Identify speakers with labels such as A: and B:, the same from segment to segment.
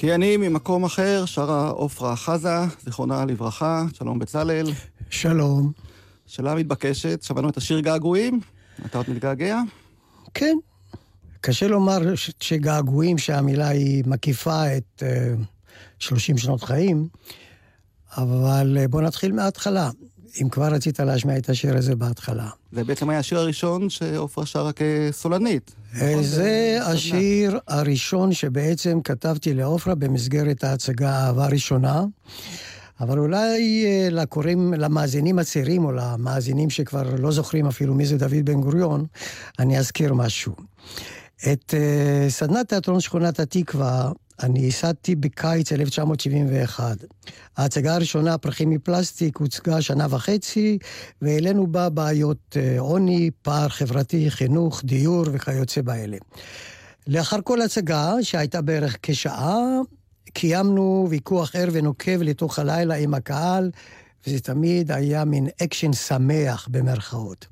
A: כי אני ממקום אחר, שרה עופרה חזה, זיכרונה לברכה, שלום בצלאל.
B: שלום.
A: שאלה מתבקשת, שמענו את השיר געגועים, אתה עוד מתגעגע?
B: כן. קשה לומר שגעגועים, שהמילה היא מקיפה את uh, אה, 30 שנות חיים, אבל uh, בוא נתחיל מההתחלה. אם כבר רצית להשמיע את השיר הזה בהתחלה.
A: זה בעצם היה השיר הראשון שעופרה שרה כסולנית.
B: נכון? זה השיר הראשון שבעצם כתבתי לעופרה במסגרת ההצגה אהבה ראשונה. אבל אולי אה, לקוראים, למאזינים הצעירים או למאזינים שכבר לא זוכרים אפילו מי זה דוד בן גוריון, אני אזכיר משהו. את uh, סדנת תיאטרון שכונת התקווה אני ייסדתי בקיץ 1971. ההצגה הראשונה, פרחים מפלסטיק, הוצגה שנה וחצי, והעלינו בה בעיות אה, עוני, פער חברתי, חינוך, דיור וכיוצא באלה. לאחר כל הצגה, שהייתה בערך כשעה, קיימנו ויכוח ער ונוקב לתוך הלילה עם הקהל, וזה תמיד היה מין אקשן שמח במרכאות.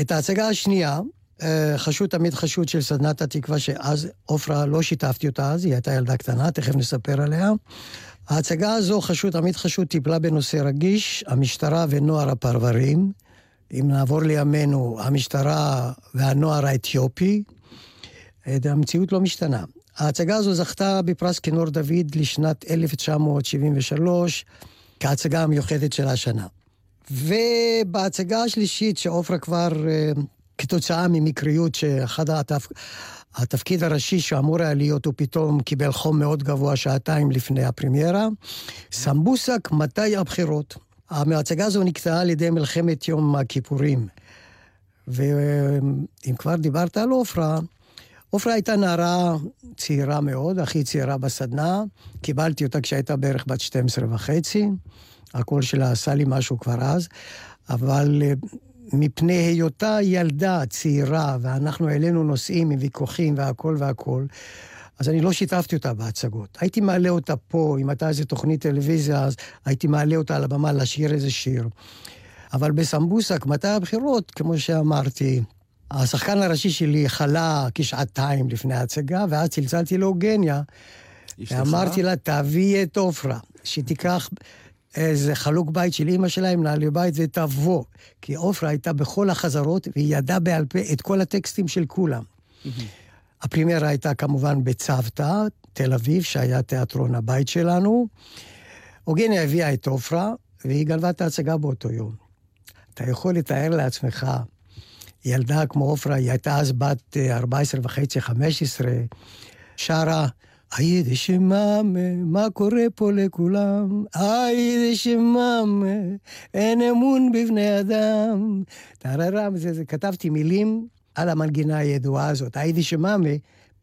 B: את ההצגה השנייה, אה, חשוד תמיד חשוד של סדנת התקווה, שאז עופרה לא שיתפתי אותה אז, היא הייתה ילדה קטנה, תכף נספר עליה. ההצגה הזו, חשוד תמיד חשוד, טיפלה בנושא רגיש, המשטרה ונוער הפרברים. אם נעבור לימינו, המשטרה והנוער האתיופי. אה, המציאות לא משתנה. ההצגה הזו זכתה בפרס כינור דוד לשנת 1973, כהצגה המיוחדת של השנה. ובהצגה השלישית, שעופרה כבר אה, כתוצאה ממקריות שאחד התפ... התפקיד הראשי שאמור היה להיות, הוא פתאום קיבל חום מאוד גבוה שעתיים לפני הפרמיירה. סמבוסק, מתי הבחירות? ההצגה הזו נקטעה על ידי מלחמת יום הכיפורים. ואם כבר דיברת על עופרה, עופרה הייתה נערה צעירה מאוד, הכי צעירה בסדנה. קיבלתי אותה כשהייתה בערך בת 12 וחצי. הקול שלה עשה לי משהו כבר אז. אבל מפני היותה ילדה צעירה, ואנחנו העלינו נושאים עם ויכוחים והכל והכל, אז אני לא שיתפתי אותה בהצגות. הייתי מעלה אותה פה, אם הייתה איזו תוכנית טלוויזיה, אז הייתי מעלה אותה על הבמה לשיר איזה שיר. אבל בסמבוסק, מתי הבחירות, כמו שאמרתי, השחקן הראשי שלי חלה כשעתיים לפני ההצגה, ואז צלצלתי לאוגניה, ואמרתי לה, תביאי את עופרה, שתיקח איזה חלוק בית של אימא שלה עם נעלי בית ותבוא. כי עופרה הייתה בכל החזרות, והיא ידעה בעל פה את כל הטקסטים של כולם. הפרימיירה הייתה כמובן בצוותא, תל אביב, שהיה תיאטרון הבית שלנו. אוגניה הביאה את עופרה, והיא גנבה את ההצגה באותו יום. אתה יכול לתאר לעצמך, ילדה כמו עופרה, היא הייתה אז בת 14 אה, וחצי, 15, שרה היידה שמאמה, מה קורה פה לכולם? היידה שמאמה, אין אמון בבני אדם. טררם, זה, זה, כתבתי מילים על המנגינה הידועה הזאת. היידה שמאמה,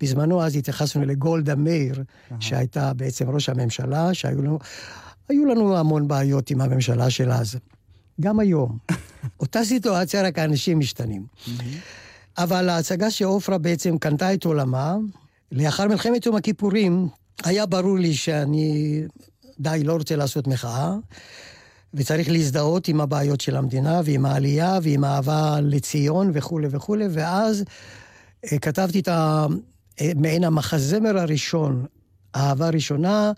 B: בזמנו אז התייחסנו לגולדה מאיר, uh-huh. שהייתה בעצם ראש הממשלה, שהיו לנו, היו לנו המון בעיות עם הממשלה של אז. גם היום. אותה סיטואציה, רק האנשים משתנים. Mm-hmm. אבל ההצגה שעופרה בעצם קנתה את עולמה, לאחר מלחמת יום הכיפורים, היה ברור לי שאני די לא רוצה לעשות מחאה, וצריך להזדהות עם הבעיות של המדינה, ועם העלייה, ועם האהבה לציון וכולי וכולי, ואז אה, כתבתי את. אה, מעין המחזמר הראשון, אהבה ראשונה,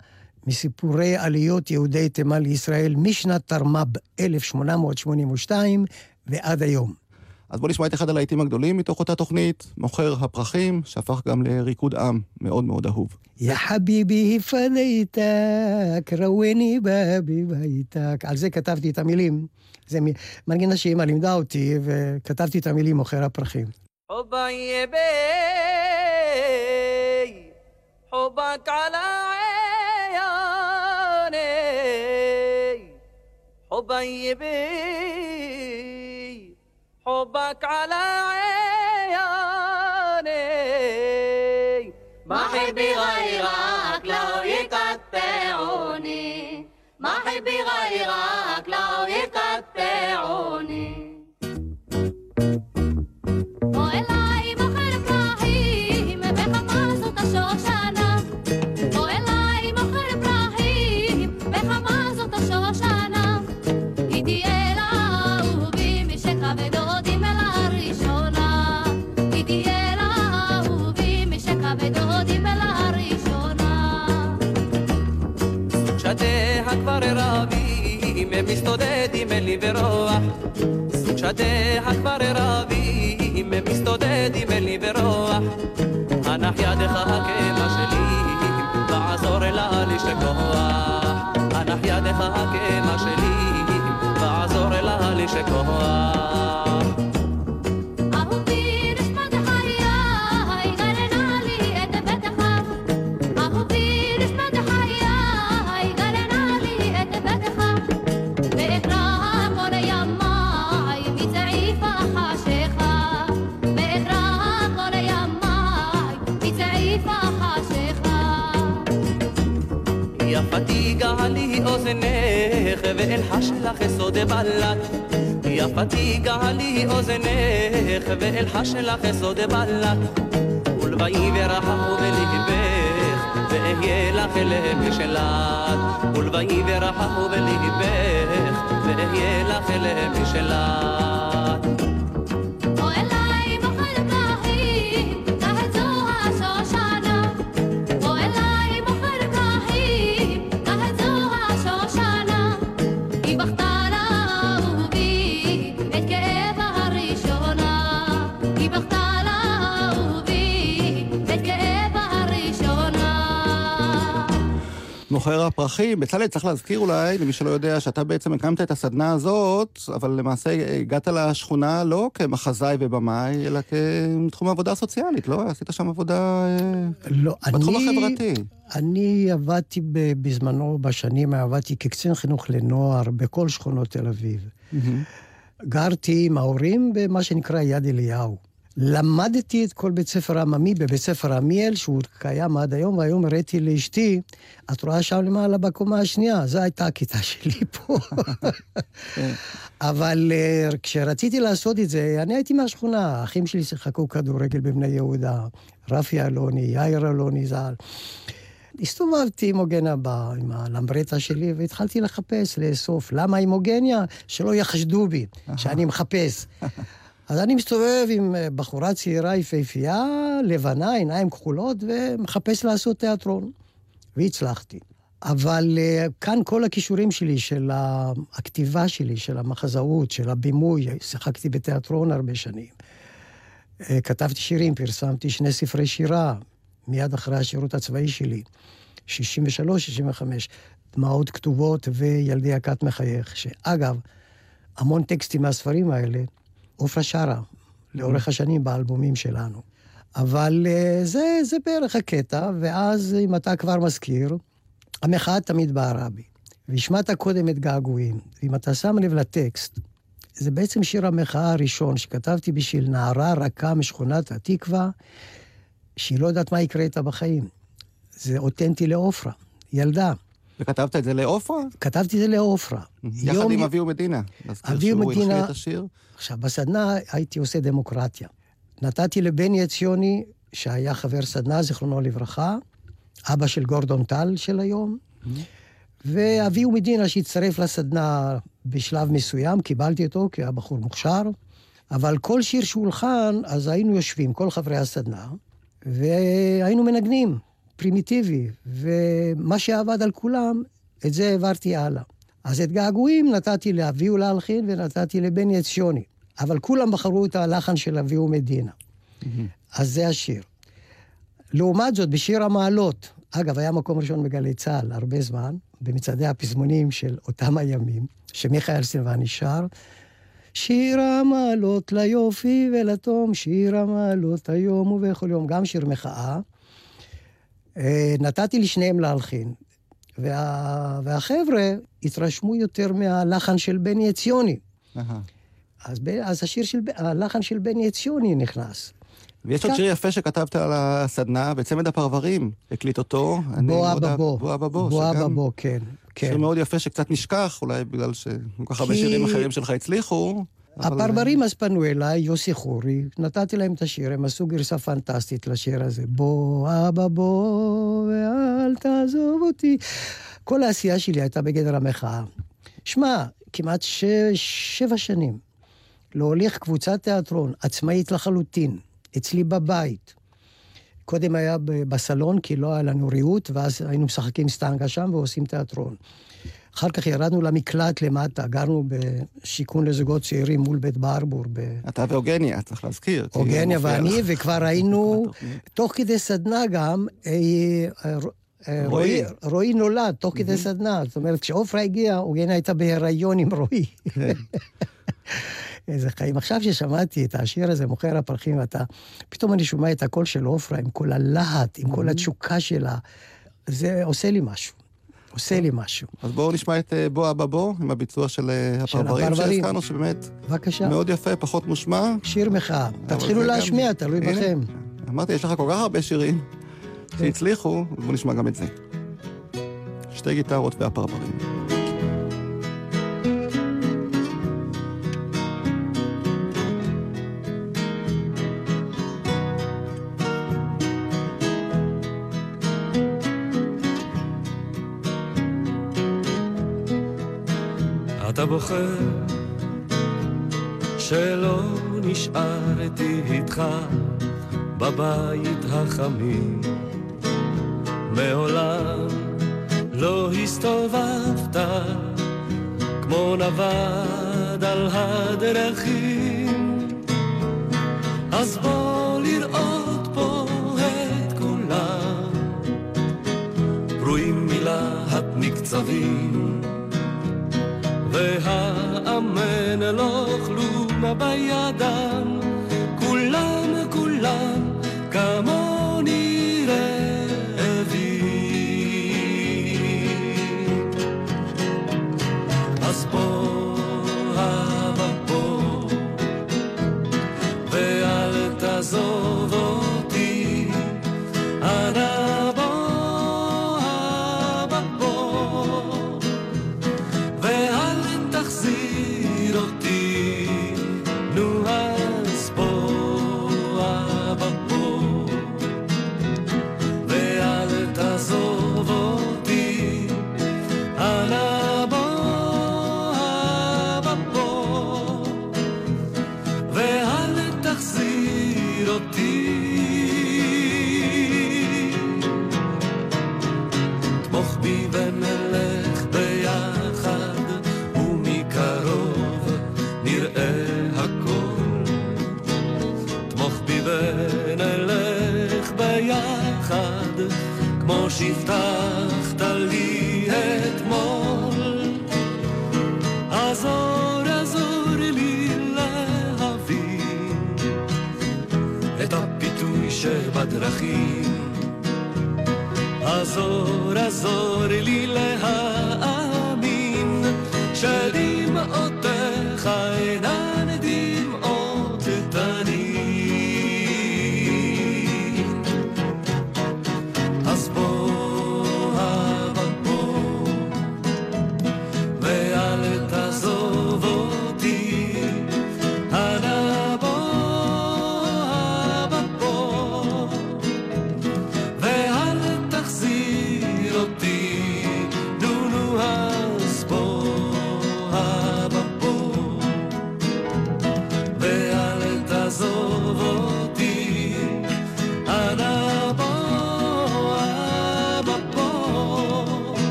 B: מסיפורי עליות יהודי תימן לישראל משנת תרמ"ב 1882 ועד היום.
A: אז בואו נשמע את אחד הלהיטים הגדולים מתוך אותה תוכנית, מוכר הפרחים, שהפך גם לריקוד עם מאוד מאוד אהוב.
B: יא חביבי פדייתק, רוויני בבי ביתק. על זה כתבתי את המילים. זה מנגינה שאימא לימדה אותי, וכתבתי את המילים מוכר הפרחים. حبك على عيوني حبيبي حبك على عيوني ما حبي غيرك لو يقطعوني ما حبي غيرك لو يقطعوني
C: רבים מסתודדים אלי ורוח סוג שדיה כבר רבים מסתודדים אלי ורוח הנח ידך כמה שלי ועזור לה לשכוח הנח ידך כמה שלי ועזור לה לשכוח אוזנך ואלחש לך סוד בלט יפתי גלי אוזנך ואלחש לך סוד בלט ולויברחו בלבך ואהיה לך לב משלת ולויברחו בלבך ואהיה לך לב משלת
A: מוכר הפרחים. בצלאל, צריך להזכיר אולי, למי שלא יודע, שאתה בעצם הקמת את הסדנה הזאת, אבל למעשה הגעת לשכונה לא כמחזאי ובמאי, אלא כתחום עבודה סוציאלית, לא? עשית שם עבודה
B: אה, לא,
A: בתחום
B: אני,
A: החברתי.
B: אני עבדתי בזמנו, בשנים, עבדתי כקצין חינוך לנוער בכל שכונות תל אביב. Mm-hmm. גרתי עם ההורים במה שנקרא יד אליהו. למדתי את כל בית ספר עממי בבית ספר עמיאל, שהוא קיים עד היום, והיום הראיתי לאשתי, את רואה שם למעלה בקומה השנייה, זו הייתה הכיתה שלי פה. אבל uh, כשרציתי לעשות את זה, אני הייתי מהשכונה, האחים שלי שיחקו כדורגל בבני יהודה, רפי אלוני, יאיר אלוני ז"ל. הסתובבתי עם הבא, עם הלמברטה שלי, והתחלתי לחפש, לאסוף. למה עם הוגניה? שלא יחשדו בי, שאני מחפש. אז אני מסתובב עם אה, בחורה צעירה יפהפייה, לבנה, עיניים כחולות, ומחפש לעשות תיאטרון. והצלחתי. אבל uh, כאן כל הכישורים שלי, של הכתיבה שלי, של המחזאות, של הבימוי, שיחקתי בתיאטרון הרבה שנים. Uh, כתבתי שירים, פרסמתי שני ספרי שירה, מיד אחרי השירות הצבאי שלי, 63-65, דמעות כתובות וילדי הכת מחייך, שאגב, המון טקסטים מהספרים האלה עופרה שרה, לאורך השנים באלבומים שלנו. אבל אה, זה, זה בערך הקטע, ואז אם אתה כבר מזכיר, המחאה תמיד בערה בי. והשמעת קודם את געגועים, ואם אתה שם לב לטקסט, זה בעצם שיר המחאה הראשון שכתבתי בשביל נערה רכה משכונת התקווה, שהיא לא יודעת מה יקרה איתה בחיים. זה אותנטי לעופרה, ילדה.
A: וכתבת את זה לעופרה?
B: כתבתי את זה לעופרה.
A: יחד עם אבי ומדינה.
B: אבי ומדינה...
A: את השיר.
B: עכשיו, בסדנה הייתי עושה דמוקרטיה. נתתי לבני עציוני, שהיה חבר סדנה, זיכרונו לברכה, אבא של גורדון טל של היום, ואבי ומדינה שהצטרף לסדנה בשלב מסוים, קיבלתי אותו כי היה בחור מוכשר, אבל כל שיר שהולחן, אז היינו יושבים, כל חברי הסדנה, והיינו מנגנים. פרימיטיבי, ומה שעבד על כולם, את זה העברתי הלאה. אז את געגועים נתתי לאבי ולהלחין ונתתי לבני עציוני. אבל כולם בחרו את הלחן של אבי ומדינה. Mm-hmm. אז זה השיר. לעומת זאת, בשיר המעלות, אגב, היה מקום ראשון בגלי צה"ל הרבה זמן, במצעדי הפזמונים של אותם הימים, שמיכאל סילבני שר, שיר המעלות ליופי ולתום, שיר המעלות היום ובכל יום, גם שיר מחאה. אה, נתתי לשניהם להלחין. וה... והחבר'ה התרשמו יותר מהלחן של בני עציוני. אז, ב... אז השיר של... הלחן של בני עציוני נכנס.
A: ויש עוד שיר יפה שכתבת על הסדנה, בצמד הפרברים, הקליט אותו.
B: בוא אבא בוא.
A: בוא אבא בוא.
B: בוא אבא בוא, כן.
A: שיר כן. מאוד יפה שקצת נשכח, אולי בגלל שכל כך הרבה שירים אחרים שלך הצליחו.
B: הפרברים אז פנו אליי, יוסי חורי, נתתי להם את השיר, הם עשו גרסה פנטסטית לשיר הזה. בוא, אבא, בוא, ואל תעזוב אותי. כל העשייה שלי הייתה בגדר המחאה. שמע, כמעט ש... שבע שנים להוליך קבוצת תיאטרון עצמאית לחלוטין, אצלי בבית. קודם היה בסלון, כי לא היה לנו ריהוט, ואז היינו משחקים סטנגה שם ועושים תיאטרון. אחר כך ירדנו למקלט למטה, גרנו בשיכון לזוגות צעירים מול בית ברבור. ב...
A: אתה והוגניה, צריך להזכיר.
B: הוגניה ואני, וכבר היינו, תוך כדי סדנה גם, אה, אה, אה, רועי, רועי נולד תוך כדי סדנה. זאת אומרת, כשעופרה הגיעה, הוגניה הייתה בהיריון עם רועי. כן. איזה חיים. עכשיו ששמעתי את השיר הזה, מוכר הפרחים, ואתה, פתאום אני שומע את הקול של עופרה עם כל הלהט, עם כל התשוקה שלה. זה עושה לי משהו. עושה לי משהו.
A: אז בואו נשמע את אה, בוא אבא בוא, עם הביצוע של אה, הפרברים שהזכרנו, שבאמת...
B: בבקשה.
A: מאוד יפה, פחות מושמע.
B: שיר מחאה. תתחילו להשמיע, תלוי בכם.
A: אמרתי, יש לך כל כך הרבה שירים כן. שהצליחו, אז בואו נשמע גם את זה. שתי גיטרות והפרברים.
D: בוחר שלא נשארתי איתך בבית החמים. מעולם לא הסתובבת כמו נווד על הדרכים. אז בוא לראות פה את כולם, רואים מלהט מקצבים. והאמן לא כלום בידם, כולם כולם כמוני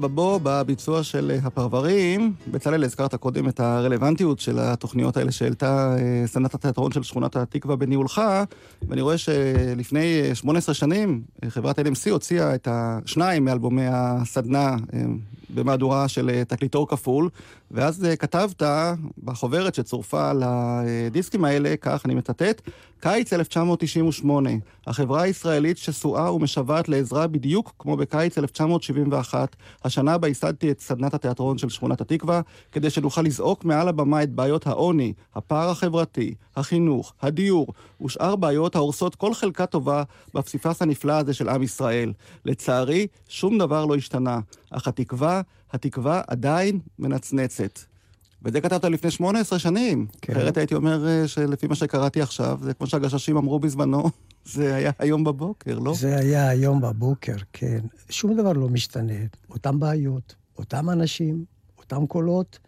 A: בבוא, בביצוע של אה, הפרברים. בצלאל, הזכרת קודם את הרלוונטיות של התוכניות האלה שהעלתה אה, סדנת התיאטרון של שכונת התקווה בניהולך, ואני רואה שלפני 18 אה, שנים חברת LMC הוציאה את השניים מאלבומי הסדנה במהדורה של תקליטור כפול, ואז כתבת בחוברת שצורפה לדיסקים האלה, כך אני מצטט, קיץ 1998, החברה הישראלית שסועה ומשוועת לעזרה בדיוק כמו בקיץ 1971, השנה בה ייסדתי את סדנת התיאטרון של שכונת התקווה, כדי שנוכל לזעוק מעל הבמה את בעיות העוני, הפער החברתי, החינוך, הדיור ושאר בעיות ההורסות כל חלקה טובה בפסיפס הנפלא הזה של עם ישראל. לצערי, שום דבר לא השתנה, אך התקווה, התקווה עדיין מנצנצת. וזה כתבת לפני 18 שנים.
B: כן.
A: אחרת הייתי אומר אה, שלפי מה שקראתי עכשיו, זה כמו שהגששים אמרו בזמנו, זה היה היום בבוקר, לא?
B: זה היה היום בבוקר, כן. שום דבר לא משתנה. אותן בעיות, אותם אנשים, אותם קולות,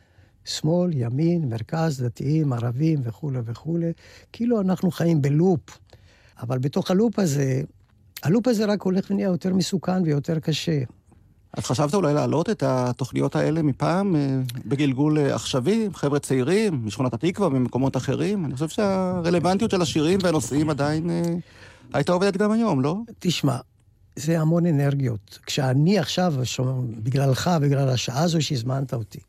B: שמאל, ימין, מרכז, דתיים, ערבים וכולי וכולי. כאילו אנחנו חיים בלופ. אבל בתוך הלופ הזה, הלופ הזה רק הולך ונהיה יותר מסוכן ויותר קשה.
A: אז חשבת אולי להעלות את התוכניות האלה מפעם, אה, בגלגול אה, עכשווי, חבר'ה צעירים, משכונת התקווה, ממקומות אחרים? אני חושב שהרלוונטיות של השירים והנושאים עדיין אה, הייתה עובדת גם היום, לא?
B: תשמע, זה המון אנרגיות. כשאני עכשיו, שומע, בגללך, בגלל השעה הזו שהזמנת אותי,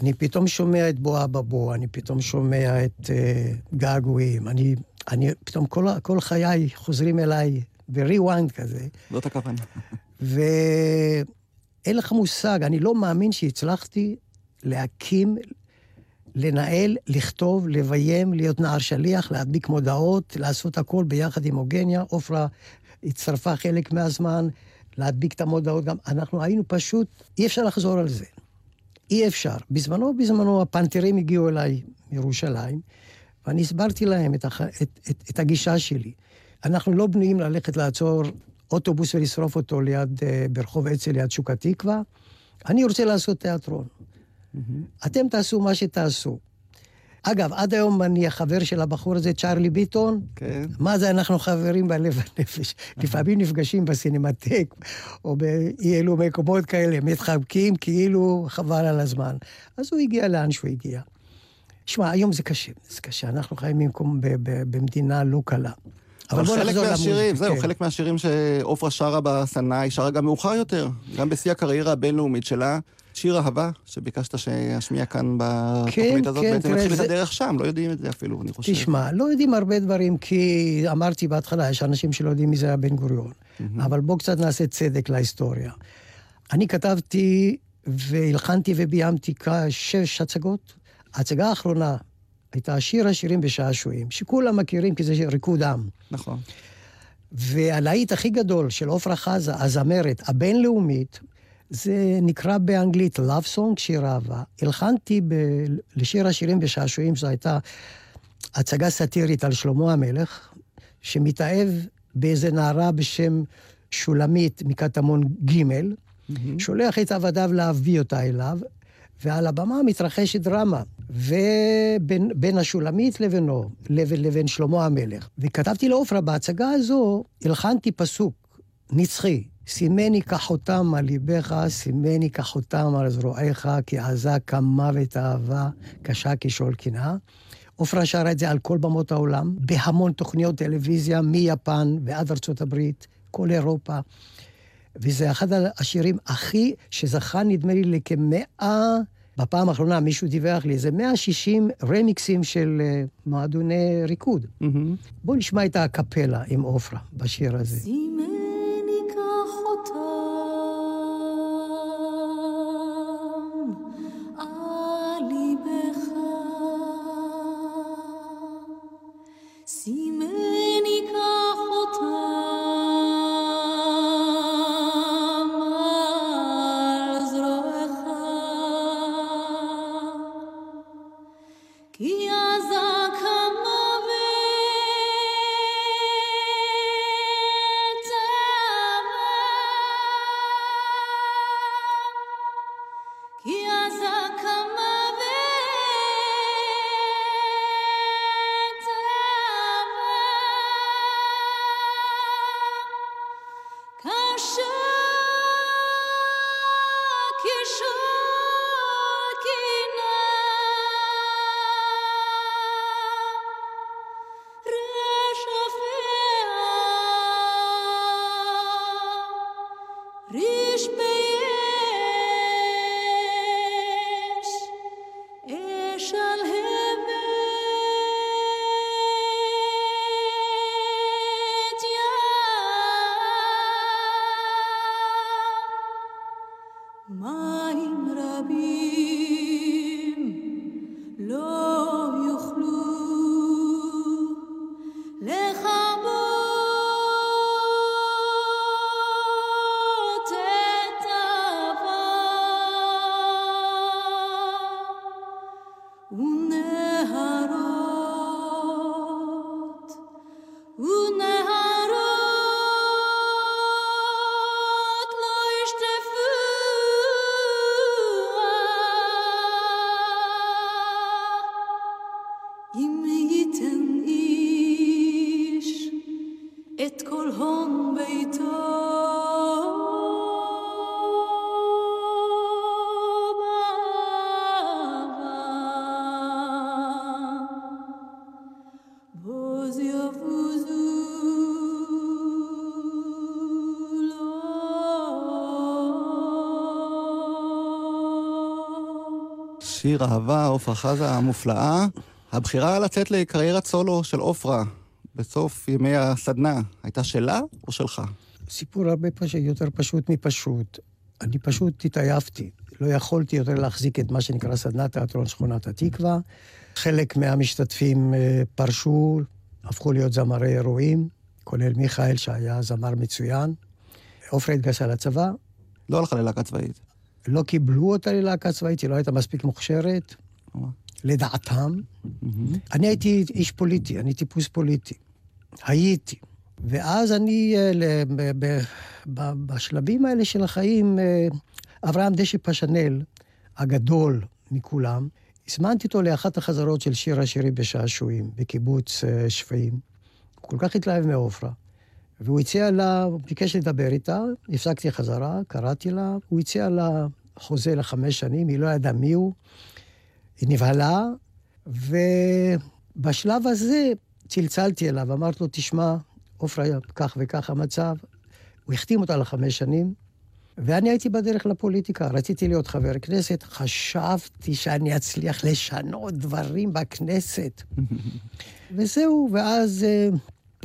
B: אני פתאום שומע את בוא אבא בוא, אני פתאום שומע את uh, געגועים, אני, אני פתאום כל, כל חיי חוזרים אליי ב-rewind כזה,
A: זאת הכוונה.
B: ואין לך מושג, אני לא מאמין שהצלחתי להקים, לנהל, לכתוב, לביים, להיות נער שליח, להדביק מודעות, לעשות הכל ביחד עם הוגניה. עופרה הצטרפה חלק מהזמן, להדביק את המודעות גם. אנחנו היינו פשוט, אי אפשר לחזור על זה. אי אפשר. בזמנו, בזמנו הפנתרים הגיעו אליי מירושלים, ואני הסברתי להם את, הח... את, את, את הגישה שלי. אנחנו לא בנויים ללכת לעצור אוטובוס ולשרוף אותו ליד, אה, ברחוב אצ"ל ליד שוק התקווה. אני רוצה לעשות תיאטרון. אתם תעשו מה שתעשו. אגב, עד היום אני החבר של הבחור הזה, צ'ארלי ביטון.
A: כן.
B: מה זה, אנחנו חברים בלב הנפש. לפעמים נפגשים בסינמטק, או באי אלו מקומות כאלה, מתחבקים כאילו חבל על הזמן. אז הוא הגיע לאן שהוא הגיע. שמע, היום זה קשה, זה קשה. אנחנו חיים במקום, במדינה לא קלה.
A: אבל
B: בוא
A: חלק
B: נחזור
A: מהשירים,
B: למוזיקה,
A: זהו,
B: כן.
A: חלק מהשירים שעופרה שרה בסנאי, היא שרה גם מאוחר יותר, גם בשיא הקריירה הבינלאומית שלה. שיר אהבה, שביקשת שאשמיע כאן בתוכנית הזאת,
B: כן,
A: בעצם התחיל את
B: זה-
A: הדרך שם, לא יודעים את זה אפילו, אני חושב.
B: תשמע, לא יודעים הרבה דברים, כי אמרתי בהתחלה, יש אנשים שלא יודעים מי זה היה בן גוריון. אבל בואו קצת נעשה צדק להיסטוריה. אני כתבתי והלחנתי וביימתי שש הצגות. ההצגה האחרונה הייתה שיר השירים בשעשועים, שכולם מכירים כי זה ריקוד עם.
A: נכון.
B: והלהיט הכי גדול של עפרה חזה, הזמרת הבינלאומית, זה נקרא באנגלית Love Song, שיר אהבה. הלחנתי ב... לשיר השירים בשעשועים, זו הייתה הצגה סאטירית על שלמה המלך, שמתאהב באיזה נערה בשם שולמית מקטמון ג', שולח את עבדיו להביא אותה אליו, ועל הבמה מתרחשת דרמה, ובין בין השולמית לבינו, לבין, לבין שלמה המלך. וכתבתי לעופרה, בהצגה הזו הלחנתי פסוק נצחי, סימני כחותם על ליבך, סימני כחותם על זרועיך, כי עזה כמוות אהבה, קשה כשאול קנאה. עופרה שרה את זה על כל במות העולם, בהמון תוכניות טלוויזיה, מיפן ועד ארצות הברית, כל אירופה. וזה אחד השירים הכי, שזכה נדמה לי לכמאה, בפעם האחרונה מישהו דיווח לי, איזה 160 רמיקסים של אה, מועדוני ריקוד.
A: מהמם.
B: בואו נשמע את הקפלה עם עופרה בשיר הזה.
E: סימני כחותם
A: שיר אהבה, עפרה חזה המופלאה. הבחירה לצאת לקריירת סולו של עפרה בסוף ימי הסדנה, הייתה שלה או שלך?
B: סיפור הרבה פשוט, יותר פשוט מפשוט. אני פשוט התעייפתי. לא יכולתי יותר להחזיק את מה שנקרא סדנת תיאטרון שכונת התקווה. חלק מהמשתתפים אה, פרשו, הפכו להיות זמרי אירועים, כולל מיכאל שהיה זמר מצוין. עופרה התגייסה לצבא,
A: לא הלכה ללהקה צבאית.
B: לא קיבלו אותה ללהקה צבאית, היא לא הייתה מספיק מוכשרת, לדעתם. אני הייתי איש פוליטי, אני טיפוס פוליטי. הייתי. ואז אני, אה, בשלבים האלה של החיים, אה, אברהם דשא פשנל, הגדול מכולם, הזמנתי אותו לאחת החזרות של שיר השירים בשעשועים, בקיבוץ אה, שפיים. הוא כל כך התלהב מעופרה. והוא הציע לה, הוא ביקש לדבר איתה, הפסקתי חזרה, קראתי לה, הוא הציע לה חוזה לחמש שנים, היא לא ידעה מי הוא, היא נבהלה, ובשלב הזה צלצלתי אליו, אמרתי לו, תשמע, עופרה, כך וכך המצב. הוא החתים אותה לחמש שנים, ואני הייתי בדרך לפוליטיקה, רציתי להיות חבר כנסת, חשבתי שאני אצליח לשנות דברים בכנסת. וזהו, ואז אה,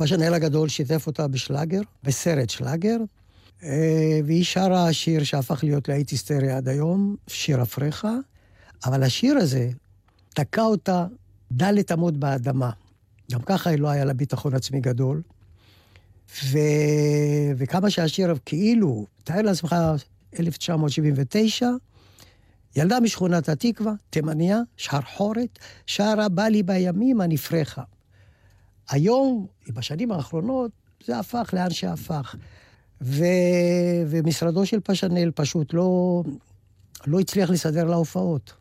B: פשנל הגדול שיתף אותה בשלאגר, בסרט שלאגר, אה, והיא שרה שיר שהפך להיות להיט היסטרי עד היום, שיר אפריך, אבל השיר הזה תקע אותה דלת אמות באדמה. גם ככה לא היה לה ביטחון עצמי גדול. ו... וכמה שהשיר כאילו, תאר לעצמך, 1979, ילדה משכונת התקווה, תימניה, שחרחורת, שרה בא לי בימים הנפרחה. היום, בשנים האחרונות, זה הפך לאן שהפך. ו... ומשרדו של פשנל פשוט לא, לא הצליח לסדר לה הופעות.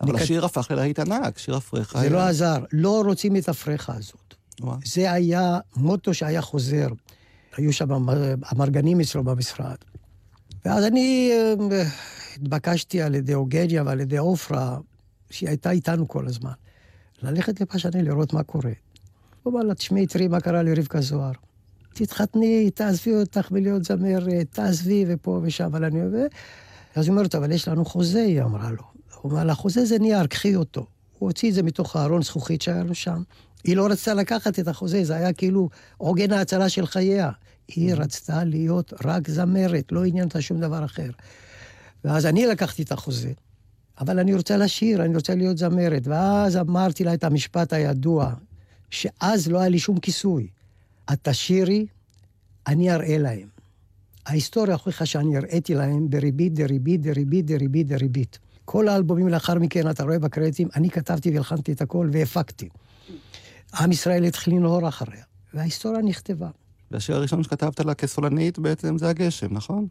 A: אבל
B: אני
A: השיר הפך ללהיט ענק, שיר אפריך.
B: זה
A: היה-
B: לא עזר, לא רוצים את הפרחה הזאת.
A: וואו.
B: זה היה מוטו שהיה חוזר. היו שם המרגנים אצלו במשרד. ואז אני אה, התבקשתי על ידי אוגניה ועל ידי עופרה, שהיא הייתה איתנו כל הזמן, ללכת לפשני לראות מה קורה. הוא אמר לה, תשמעי, תראי מה קרה לרבקה זוהר. תתחתני, תעזבי אותך מלהיות זמרת, תעזבי ופה ושם, אבל אני... אז היא אומרת, אבל יש לנו חוזה, היא אמרה לו. הוא אמר לה, חוזה זה נייר, קחי אותו. הוא הוציא את זה מתוך הארון זכוכית שהיה לו שם. היא לא רצתה לקחת את החוזה, זה היה כאילו עוגן ההצלה של חייה. היא רצתה להיות רק זמרת, לא עניין אותה שום דבר אחר. ואז אני לקחתי את החוזה, אבל אני רוצה לשיר, אני רוצה להיות זמרת. ואז אמרתי לה את המשפט הידוע, שאז לא היה לי שום כיסוי. את תשירי, אני אראה להם. ההיסטוריה הוכיחה שאני הראיתי להם בריבית דריבית דריבית דריבית דריבית. כל האלבומים לאחר מכן, אתה רואה בקרדיטים, אני כתבתי והלחנתי את הכל והפקתי. עם ישראל התחיל לנהור אחריה, וההיסטוריה נכתבה.
A: והשיר הראשון שכתבת לה כסולנית בעצם זה הגשם, נכון?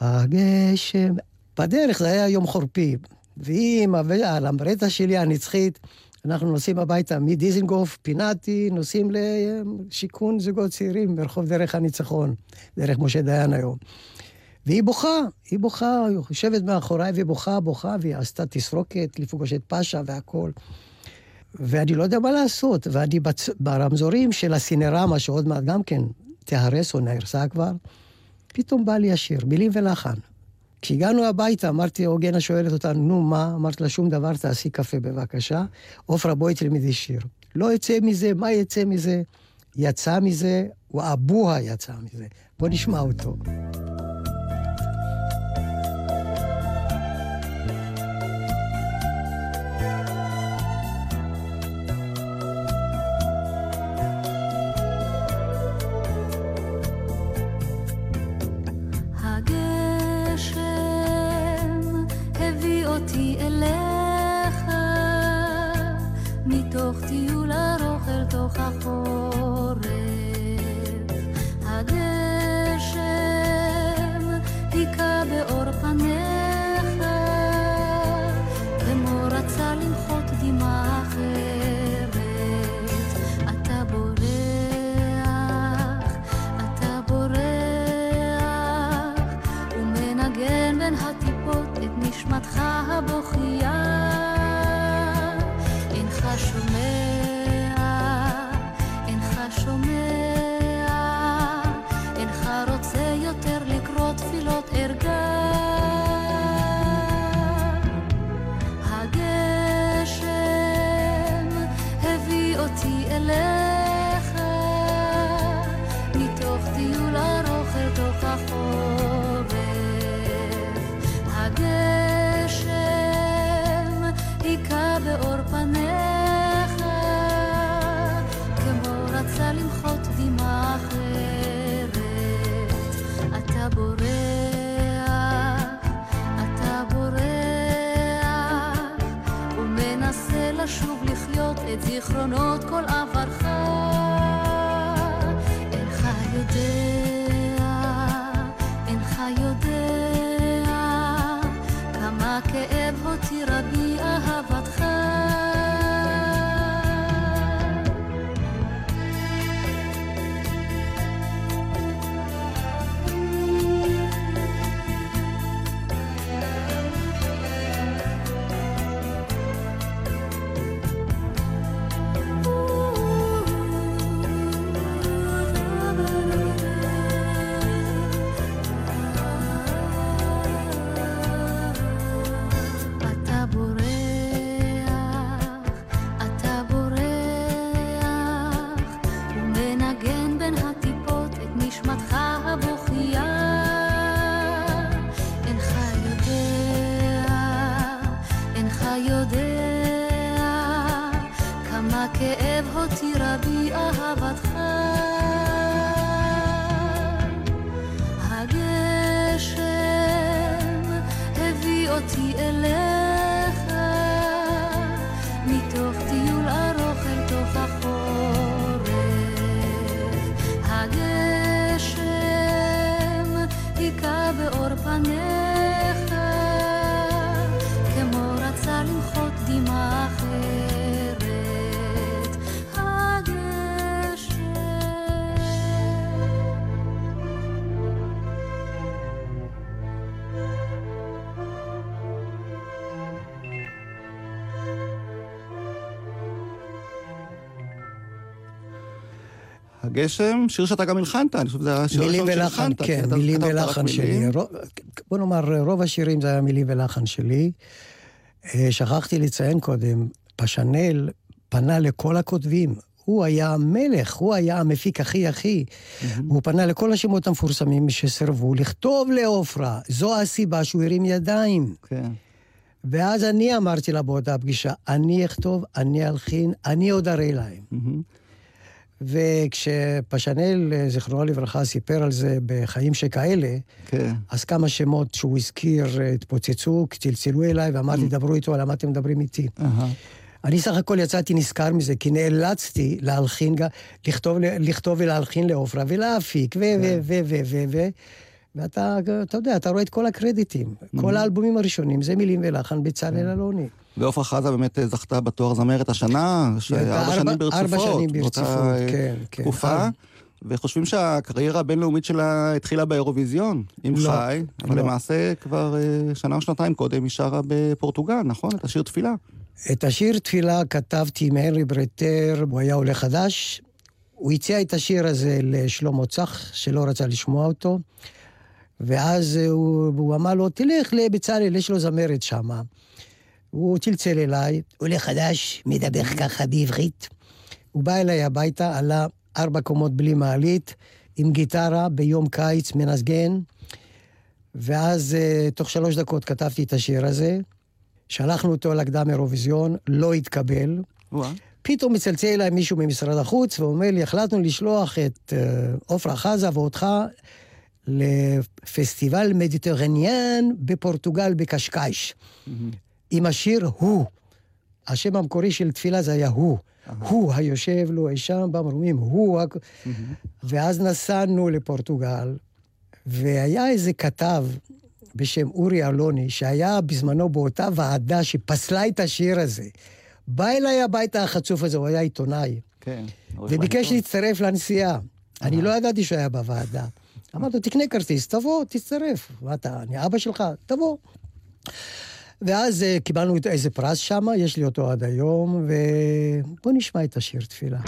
B: הגשם, בדרך זה היה יום חורפי, ועם על המברטה שלי הנצחית, אנחנו נוסעים הביתה מדיזנגוף, פינתי, נוסעים לשיכון זוגות צעירים ברחוב דרך הניצחון, דרך משה דיין היום. והיא בוכה, היא בוכה, היא יושבת מאחוריי ובוכה, בוכה, והיא עשתה תסרוקת לפגוש את פאשה והכול. ואני לא יודע מה לעשות, ואני בצ... ברמזורים של הסינרמה, שעוד מעט גם כן תיהרס או נהרסה כבר, פתאום בא לי השיר, מילים ולחן. כשהגענו הביתה, אמרתי, הוגנה שואלת אותנו, נו, מה? אמרתי לה, שום דבר, תעשי קפה בבקשה. עופרה, בואי תלמדי שיר. לא יצא מזה, מה יצא מזה? יצא מזה, ואבוה יצא מזה. בוא נשמע אותו.
E: היכה באור פניך, כמו רצה למחות דמעה אחרת. אתה בורח, אתה בורח, ומנסה לשוב לחיות את זיכרונות כל עברך. הגשם,
A: שיר שאתה גם הלחנת, אני חושב שזה השיר
B: מילים
A: הראשון
B: ולחן, כן, מילים ולחן שלי.
A: מילים.
B: בוא נאמר, רוב השירים זה היה מילים ולחן שלי. אה, שכחתי לציין קודם, פשנל פנה לכל הכותבים. הוא היה המלך, הוא היה המפיק הכי הכי. הוא פנה לכל השמות המפורסמים שסירבו לכתוב לעופרה. זו הסיבה שהוא הרים ידיים.
A: כן.
B: ואז אני אמרתי לה באותה פגישה, אני אכתוב, אני אלחין, אני עוד אראה להם.
A: מהמם.
B: וכשפשנל, אה, זיכרונו לברכה, סיפר על זה בחיים שכאלה,
A: כן.
B: אז כמה שמות שהוא הזכיר אה, התפוצצו, צלצלו אליי ואמרתי, דברו איתו, למה אתם מדברים איתי?
A: אהה.
B: אני סך הכל יצאתי נזכר מזה, כי נאלצתי להלחין, לכתוב, לכתוב ולהלחין לעופרה ולהפיק, ו... ו... ו... ו... ו... ו... ואתה, אתה יודע, אתה רואה את כל הקרדיטים. כל האלבומים הראשונים זה מילים ולחן בצלאל אלוני.
A: ועופרה חזה באמת אה, זכתה בתואר זמרת השנה, שארבע
B: ארבע-
A: שנים ברצופות.
B: ארבע שנים ברציפות,
A: אה,
B: כן, כן.
A: תקופה. וחושבים שהקריירה הבינלאומית שלה התחילה באירוויזיון, עם
B: לא,
A: חי, אבל
B: לא.
A: למעשה כבר אה, שנה או שנתיים קודם היא שרה בפורטוגל, נכון? את השיר תפילה.
B: את השיר תפילה כתבתי עם הנרי ברטר, הוא היה עולה חדש. הוא הציע את השיר הזה לשלמה צח, שלא רצה לשמוע אותו. ואז הוא, הוא אמר לו, תלך לבצלאל, יש לו זמרת שמה. הוא צלצל אליי, עולה חדש, מדבר ככה בעברית. הוא בא אליי הביתה, עלה ארבע קומות בלי מעלית, עם גיטרה, ביום קיץ, מנגן. ואז אה, תוך שלוש דקות כתבתי את השיר הזה. שלחנו אותו לקדם אירוויזיון, לא התקבל. פתאום מצלצל אליי מישהו ממשרד החוץ ואומר לי, החלטנו לשלוח את אה, עופרה חזה ואותך לפסטיבל מדיטרניאן בפורטוגל בקשקש. עם השיר הוא. השם המקורי של תפילה זה היה הוא. הוא היושב לו אי שם במרומים, הוא... ואז נסענו לפורטוגל, והיה איזה כתב בשם אורי אלוני, שהיה בזמנו באותה ועדה שפסלה את השיר הזה. בא אליי הביתה החצוף הזה, הוא היה עיתונאי,
A: כן.
B: וביקש. להצטרף לנסיעה. אני לא ידעתי שהוא היה בוועדה. אמרתי לו, תקנה כרטיס, תבוא, תצטרף. מה אתה, אני אבא שלך, תבוא. ואז אה, קיבלנו איזה פרס שם, יש לי אותו עד היום, ובואו נשמע את השיר תפילה.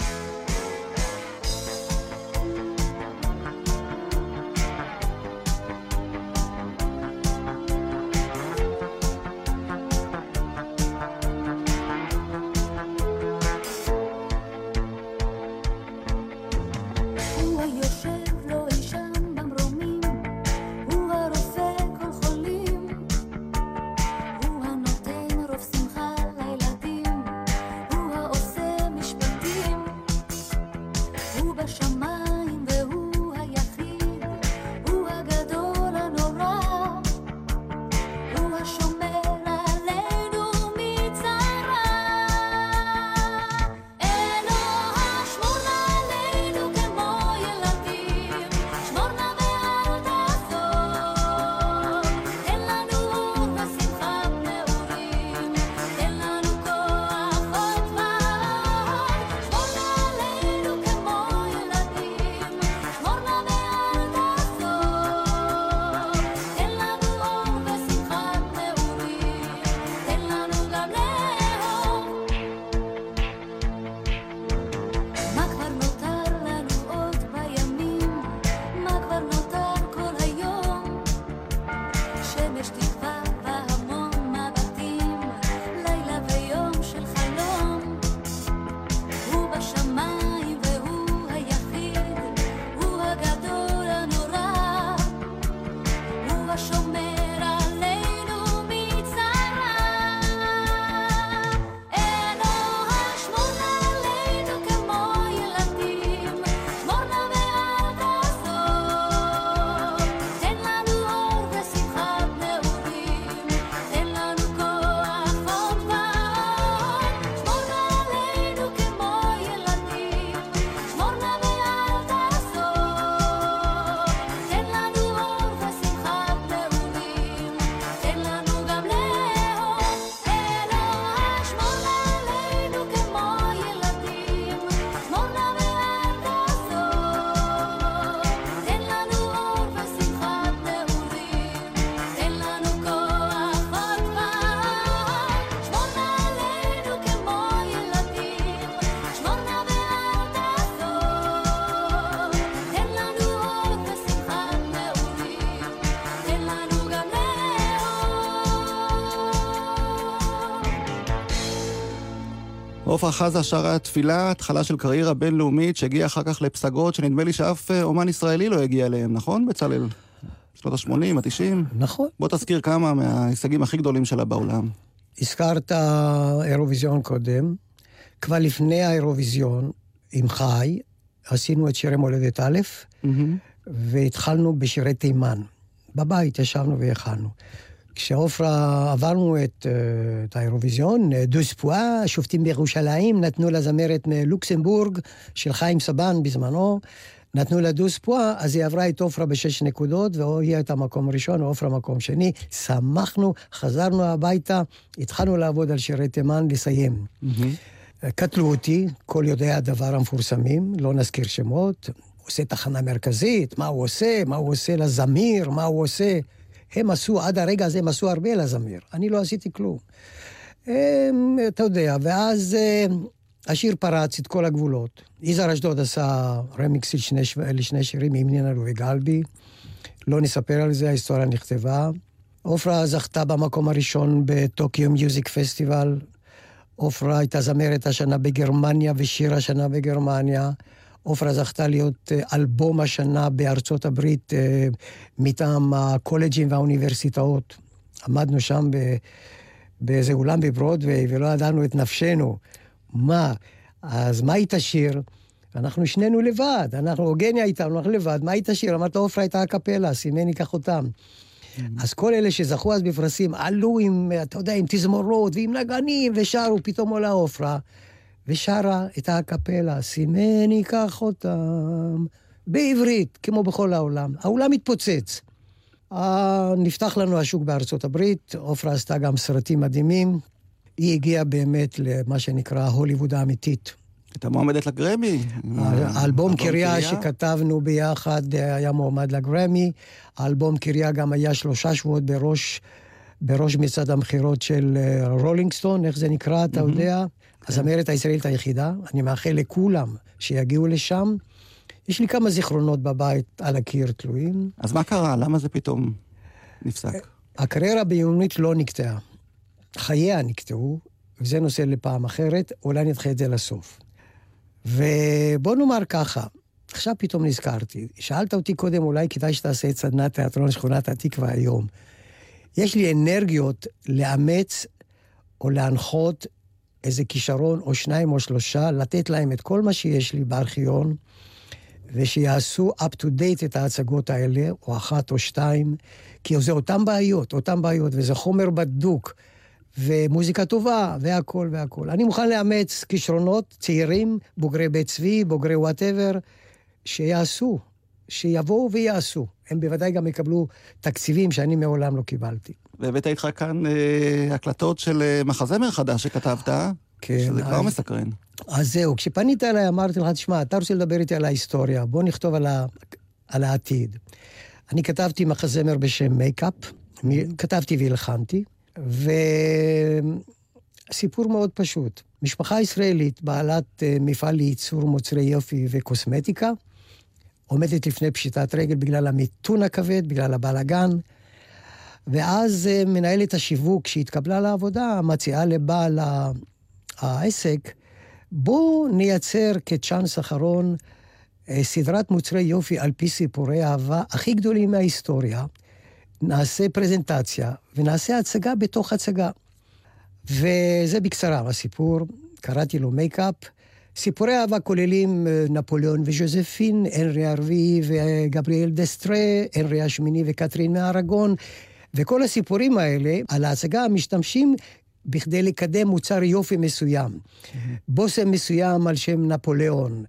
A: עופרה חזה שרה תפילה, התחלה של קריירה בינלאומית שהגיעה אחר כך לפסגות שנדמה לי שאף אה, אומן ישראלי לא הגיע אליהם, נכון, בצלאל? שנות ה-80, ה-90?
B: נכון.
A: בוא תזכיר כמה מההישגים הכי גדולים שלה בעולם.
B: הזכרת אירוויזיון קודם. כבר לפני האירוויזיון, עם חי, עשינו את שירי מולדת א', והתחלנו בשירי תימן. בבית ישבנו והכנו. כשעופרה עברנו את, אה, את האירוויזיון, דוס פואה, שופטים בירושלים, נתנו לה זמרת מלוקסמבורג של חיים סבן בזמנו, נתנו לה דוס פואה, אז היא עברה את עופרה בשש נקודות, והיא הייתה מקום ראשון, ועופרה מקום שני. שמחנו, חזרנו הביתה, התחלנו לעבוד על שירי תימן, לסיים. קטלו אותי, כל יודעי הדבר המפורסמים, לא נזכיר שמות. עושה תחנה מרכזית, מה הוא עושה, מה הוא עושה לזמיר, מה הוא עושה. הם עשו, עד הרגע הזה הם עשו הרבה לזמיר. אני לא עשיתי כלום. הם, אתה יודע, ואז אה, השיר פרץ את כל הגבולות. יזהר אשדוד עשה רמיקס לשני, לשני שירים עם נינה וגלבי. לא נספר על זה, ההיסטוריה נכתבה. עופרה זכתה במקום הראשון בטוקיו מיוזיק פסטיבל. עופרה הייתה זמרת השנה בגרמניה ושיר השנה בגרמניה. עופרה זכתה להיות אה, אלבום השנה בארצות הברית אה, מטעם הקולג'ים והאוניברסיטאות. עמדנו שם ב, באיזה אולם בברודוויי ולא ידענו את נפשנו. מה? אז מה היא תשיר? אנחנו שנינו לבד, אנחנו, הוגניה איתנו, אנחנו לבד, מה היא תשיר? אמרת, עופרה הייתה הקפלה, סימני קח אותם. אז כל אלה שזכו אז בפרסים עלו עם, אתה יודע, עם תזמורות ועם נגנים ושרו, פתאום עולה עופרה. ושרה את האקפלה, סימני קח אותם, בעברית, כמו בכל העולם. האולם התפוצץ. אה, נפתח לנו השוק בארצות הברית, עופרה עשתה גם סרטים מדהימים. היא הגיעה באמת למה שנקרא הוליווד האמיתית.
A: הייתה מועמדת לגרמי.
B: האלבום קריה שכתבנו ביחד אה, היה מועמד לגרמי. האלבום קריה גם היה שלושה שבועות בראש, בראש מצעד המכירות של רולינג סטון, איך זה נקרא, אתה יודע? הזמרת הישראלית היחידה. אני מאחל לכולם שיגיעו לשם. יש לי כמה זיכרונות בבית על הקיר תלויים.
A: אז מה קרה? למה זה פתאום נפסק?
B: הקריירה הבינונית לא נקטעה. חייה נקטעו, וזה נושא לפעם אחרת, אולי נדחה את זה לסוף. ובוא נאמר ככה, עכשיו פתאום נזכרתי, שאלת אותי קודם, אולי כדאי שתעשה את סדנת תיאטרון שכונת התקווה היום. יש לי אנרגיות לאמץ או להנחות איזה כישרון או שניים או שלושה, לתת להם את כל מה שיש לי בארכיון, ושיעשו up to date את ההצגות האלה, או אחת או שתיים, כי זה אותן בעיות, אותן בעיות, וזה חומר בדוק, ומוזיקה טובה, והכול והכול. אני מוכן לאמץ כישרונות צעירים, בוגרי בית צבי, בוגרי וואטאבר, שיעשו, שיבואו ויעשו. הם בוודאי גם יקבלו תקציבים שאני מעולם לא קיבלתי.
A: והבאת איתך כאן אה, הקלטות של אה, מחזמר חדש שכתבת, כן, שזה כבר מסקרן.
B: אז זהו, כשפנית אליי אמרתי לך, תשמע, אתה רוצה לדבר איתי על ההיסטוריה, בוא נכתוב על, ה, על העתיד. אני כתבתי מחזמר בשם מייקאפ, כתבתי והלחנתי, וסיפור מאוד פשוט. משפחה ישראלית, בעלת אה, מפעל לייצור מוצרי יופי וקוסמטיקה, עומדת לפני פשיטת רגל בגלל המיתון הכבד, בגלל הבלגן. ואז אה, מנהלת השיווק שהתקבלה לעבודה מציעה לבעל העסק, בואו נייצר כצ'אנס אחרון אה, סדרת מוצרי יופי על פי סיפורי אהבה הכי גדולים מההיסטוריה. נעשה פרזנטציה ונעשה הצגה בתוך הצגה. וזה בקצרה הסיפור, קראתי לו מייקאפ. סיפורי אהבה כוללים אה, נפוליאון וז'וזפין, הנרי הרביעי וגבריאל דסטרה, הנרי השמיני וקטרין מארגון, וכל הסיפורים האלה על ההצגה משתמשים בכדי לקדם מוצר יופי מסוים. בושם מסוים על שם נפוליאון.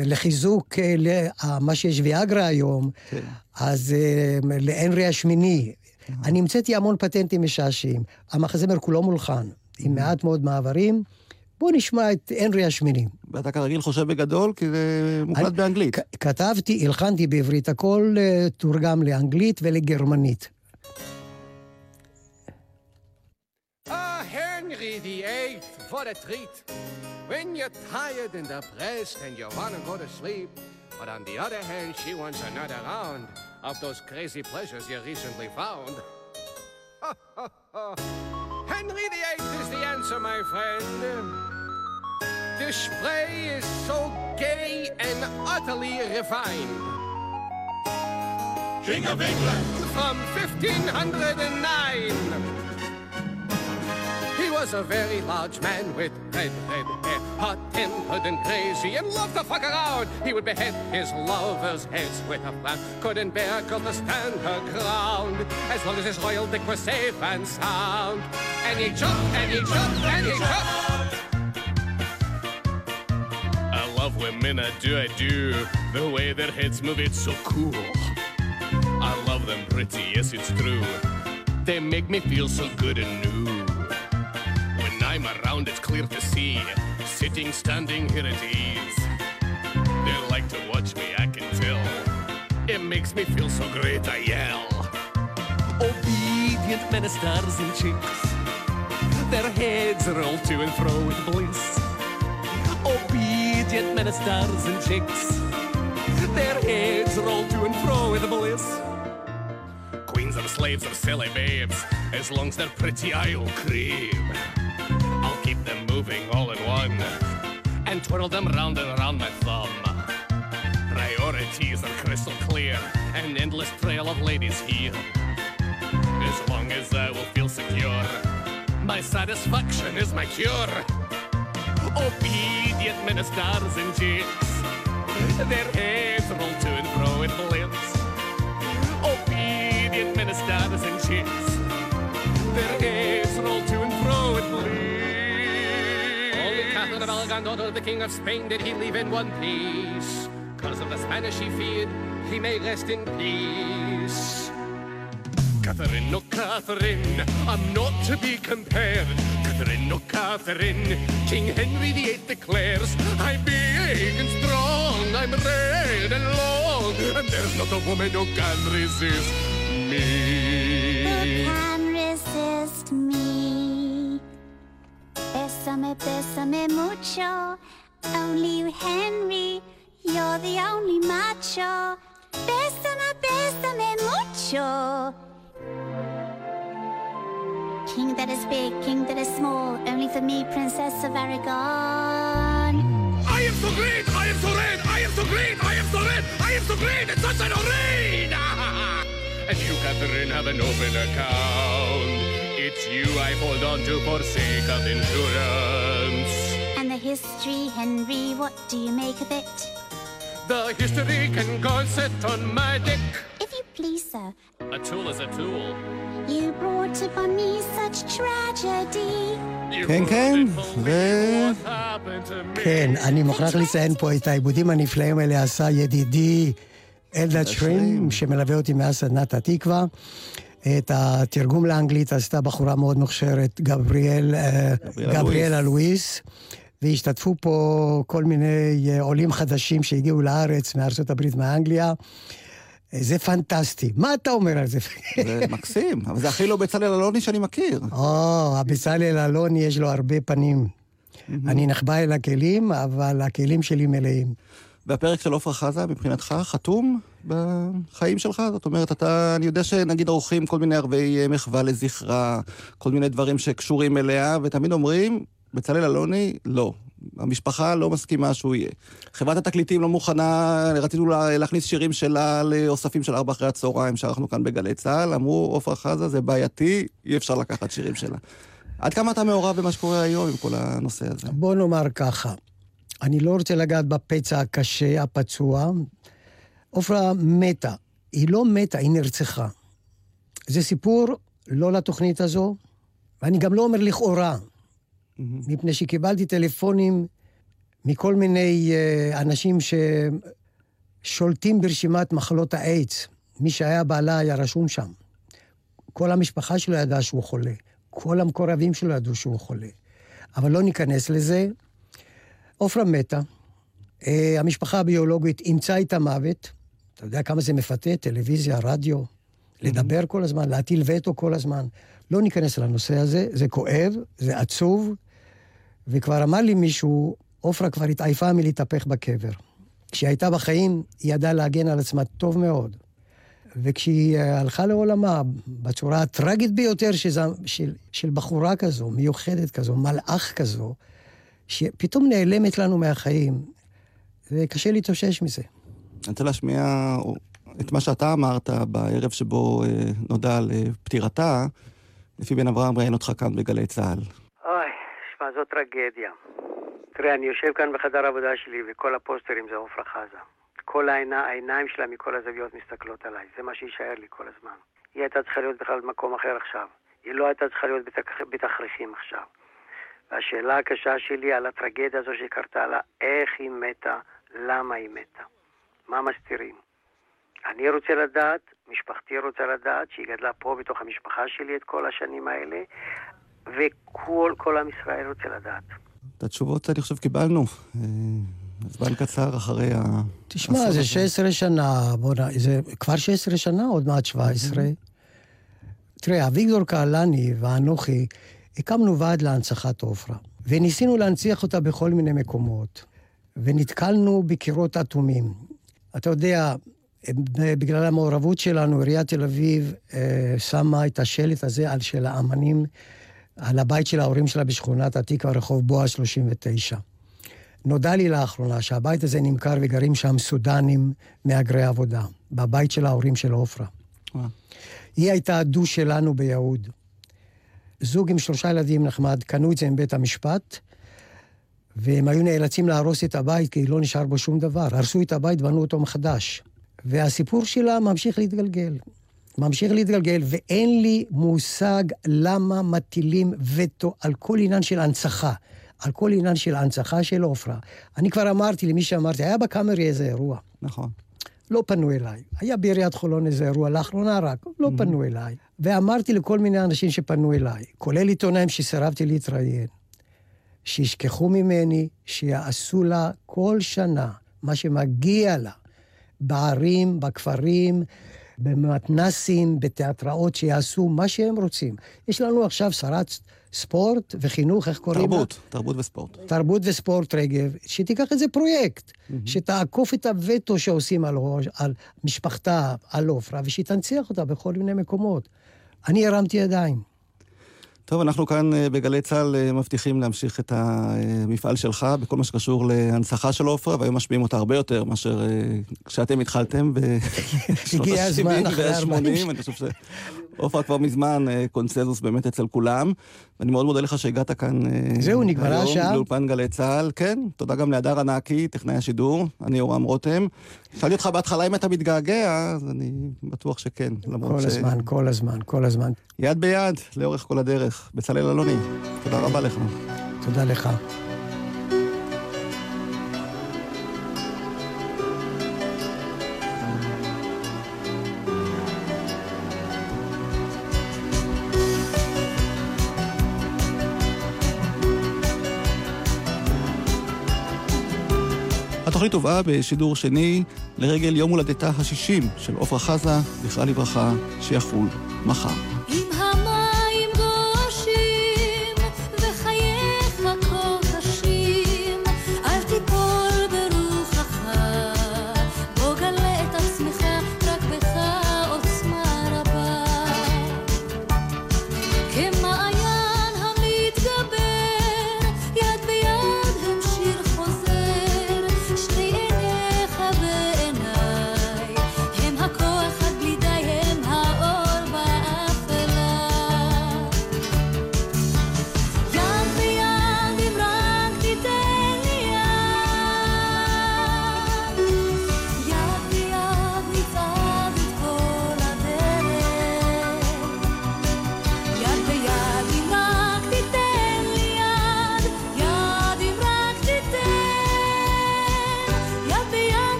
B: לחיזוק אה, מה שיש ויאגרה היום, כן. אז להנרי השמיני. אני המצאתי המון פטנטים משעשעים. המחזמר כולו מולחן, עם מעט מאוד מעברים. בואו נשמע את הנרי השמיני.
A: ואתה כרגיל חושב בגדול, כי זה מוקלט באנגלית.
B: כתבתי, הלחנתי בעברית, הכל אה, תורגם לאנגלית ולגרמנית.
F: Ah, Henry VIII, what a treat. When you're tired and depressed and you want to go to sleep, but on the other hand, she wants another round of those crazy pleasures you recently found. Henry VIII is the answer, my friend. The spray is so gay and utterly refined.
D: King of England.
F: From 1509. He was a very large man with red, red hair, hot-tempered and crazy, and loved to fuck around. He would behead his lovers' heads with a frown. Couldn't bear to stand her ground, as long as his royal dick was safe and sound. And he jumped, and he jumped, and he jumped.
G: I love women, I do, I do. The way their heads move, it's so cool. I love them pretty, yes, it's true. They make me feel so good and new. When I'm around, it's clear to see. Sitting, standing here at ease. They like to watch me, I can tell. It makes me feel so great, I yell. Obedient ministers and chicks. Their heads roll to and fro with bliss. Obedient ministers and chicks. Their heads roll to and fro with bliss. Queens or slaves or silly babes, as long as they're pretty, I'll crave. Keep them moving all in one, and twirl them round and round my thumb. Priorities are crystal clear, an endless trail of ladies here. As long as I will feel secure, my satisfaction is my cure. Obedient ministers and chicks, their heads roll to and fro in bliss. Obedient ministers and chicks, their heads
F: Aragon, daughter of the King of Spain, did he leave in one piece. Cause of the Spanish he feared, he may rest in peace.
G: Catherine, no Catherine, I'm not to be compared. Catherine, no Catherine, King Henry VIII declares, I'm big and strong, I'm red and long, and there's not a woman who can resist me.
E: Who can resist me? Bésame, bésame mucho. Only you, Henry. You're the only macho. Bésame, bésame mucho. King that is big, king that is small. Only for me, Princess of Aragon.
G: I am so great, I am so red, I am so great, I am so red, I am so great, it's such an rain! and you, Catherine, have an open account. It's you I hold on to for sake of insurance.
E: And the history, Henry, what do you make of it?
F: The history can go and sit on my dick.
E: If you please, sir.
G: A tool is a tool.
E: You brought upon me such tragedy.
A: כן, כן, ו...
B: כן, אני מוכרח לציין פה את העיבודים הנפלאים האלה עשה ידידי אלדד שרים, שמלווה אותי מאז סדנת התקווה. את התרגום לאנגלית עשתה בחורה מאוד מוכשרת, גבריאל, אה,
A: גבריאלה
B: לואיס. והשתתפו פה כל מיני אה, עולים חדשים שהגיעו לארץ, מארצות הברית, מאנגליה. אה, זה פנטסטי. מה אתה אומר על זה?
A: זה מקסים, אבל זה הכי לא בצלאל אלוני שאני מכיר.
B: או, הבצלאל אלוני יש לו הרבה פנים. אני נחבא אל הכלים, אבל הכלים שלי מלאים.
A: והפרק של עפרה חזה, מבחינתך, חתום בחיים שלך? זאת אומרת, אתה, אני יודע שנגיד עורכים כל מיני ערבי מחווה לזכרה, כל מיני דברים שקשורים אליה, ותמיד אומרים, בצלאל אלוני, לא. המשפחה לא מסכימה שהוא יהיה. חברת התקליטים לא מוכנה, רצינו לה- להכניס שירים שלה לאוספים של ארבע אחרי הצהריים, שערכנו כאן בגלי צה"ל, אמרו, עפרה חזה, זה בעייתי, אי אפשר לקחת שירים שלה. עד כמה אתה מעורב במה שקורה היום עם כל הנושא הזה?
B: בוא נאמר ככה, אני לא רוצה לגעת בפצע הקשה, הפצוע. עופרה מתה. היא לא מתה, היא נרצחה. זה סיפור לא לתוכנית הזו, ואני גם לא אומר לכאורה, מפני שקיבלתי טלפונים מכל מיני אה, אנשים ששולטים ברשימת מחלות האיידס. מי שהיה בעלה היה רשום שם. כל המשפחה שלו ידעה שהוא חולה. כל המקורבים שלו ידעו שהוא חולה. אבל לא ניכנס לזה. עופרה מתה, אה, המשפחה הביולוגית אימצה את המוות. אתה יודע כמה זה מפתה, טלוויזיה, רדיו, לדבר כל הזמן, להטיל וטו כל הזמן. לא ניכנס לנושא הזה, זה כואב, זה עצוב, וכבר אמר לי מישהו, עופרה כבר התעייפה מלהתהפך בקבר. כשהיא הייתה בחיים, היא ידעה להגן על עצמה טוב מאוד. וכשהיא אה, הלכה לעולמה בצורה הטרגית ביותר שזה, של, של בחורה כזו, מיוחדת כזו, מלאך כזו, שפתאום נעלמת לנו מהחיים, וקשה להתאושש מזה.
A: אני רוצה להשמיע את מה שאתה אמרת בערב שבו אה, נודע על אה, פטירתה, לפי בן אברהם ראיין אותך כאן בגלי צה"ל.
H: אוי, שמע, זו טרגדיה. תראה, אני יושב כאן בחדר העבודה שלי, וכל הפוסטרים זה עפרה חזה. כל העיני, העיניים שלה מכל הזוויות מסתכלות עליי, זה מה שיישאר לי כל הזמן. היא הייתה צריכה להיות בכלל במקום אחר עכשיו. היא לא הייתה צריכה להיות בתכ... בתכריכים עכשיו. והשאלה הקשה שלי על הטרגדיה הזו שקרתה לה, איך היא מתה, למה היא מתה, מה מסתירים. אני רוצה לדעת, משפחתי רוצה לדעת, שהיא גדלה פה בתוך המשפחה שלי את כל השנים האלה, וכל כל עם ישראל רוצה לדעת.
A: את התשובות, אני חושב, קיבלנו. אה, זמן קצר אחרי ה...
B: תשמע, זה 16 שנה, בוא נ... זה כבר 16 שנה, עוד מעט 17. תראה, אביגדור קהלני ואנוכי הקמנו ועד להנצחת עופרה, וניסינו להנציח אותה בכל מיני מקומות, ונתקלנו בקירות אטומים. אתה יודע, בגלל המעורבות שלנו, עיריית תל אביב אה, שמה את השלט הזה על של האמנים, על הבית של ההורים שלה בשכונת התקווה, רחוב בועז 39. נודע לי לאחרונה שהבית הזה נמכר וגרים שם סודנים מהגרי עבודה, בבית של ההורים של עופרה. היא הייתה הדו שלנו ביהוד. זוג עם שלושה ילדים נחמד, קנו את זה עם בית המשפט, והם היו נאלצים להרוס את הבית כי לא נשאר בו שום דבר. הרסו את הבית, בנו אותו מחדש. והסיפור שלה ממשיך להתגלגל. ממשיך להתגלגל, ואין לי מושג למה מטילים וטו על כל עניין של הנצחה. על כל עניין של הנצחה של עופרה. אני כבר אמרתי למי שאמרתי, היה בקאמרי איזה אירוע.
A: נכון.
B: לא פנו אליי. היה בעיריית חולון איזה אירוע, לאחרונה רק, לא mm-hmm. פנו אליי. ואמרתי לכל מיני אנשים שפנו אליי, כולל עיתונאים שסירבתי להתראיין, שישכחו ממני, שיעשו לה כל שנה מה שמגיע לה, בערים, בכפרים, במתנסים, בתיאטראות, שיעשו מה שהם רוצים. יש לנו עכשיו שרת ספורט וחינוך, איך קוראים
A: תרבות, לה? תרבות וספורט.
B: תרבות וספורט, רגב, שתיקח איזה פרויקט, mm-hmm. שתעקוף את הווטו שעושים על, על משפחתה, על עופרה, ושתנציח אותה בכל מיני מקומות. אני הרמתי ידיים.
A: טוב, אנחנו כאן אה, בגלי צה"ל אה, מבטיחים להמשיך את המפעל שלך בכל מה שקשור להנצחה של עופרה, והיום משפיעים אותה הרבה יותר מאשר אה, כשאתם התחלתם בשנות ה-70 וה-80. אני חושב שעופרה כבר מזמן קונסנזוס באמת אצל כולם. ואני מאוד מודה לך שהגעת כאן
B: זהו, נגמרה השעה.
A: לאולפן גלי צה"ל. כן, תודה גם להדר ענקי, טכנאי השידור, אני יורם רותם. שאלתי אותך בהתחלה אם אתה מתגעגע, אז אני בטוח שכן,
B: ש... כל הזמן, כל הזמן, כל הזמן.
A: יד ביד, לאורך כל הדרך. בצלאל אלוני, תודה רבה לך.
B: תודה לך.
A: התוכנית הובאה בשידור שני לרגל יום הולדתה ה-60 של עפרה חזה, זכרה לברכה, שיחול מחר.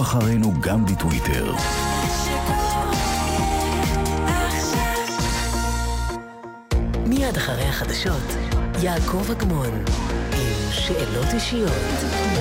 I: אחרינו גם בטוויטר.
J: מיד אחרי החדשות, יעקב אגמון, עם שאלות אישיות.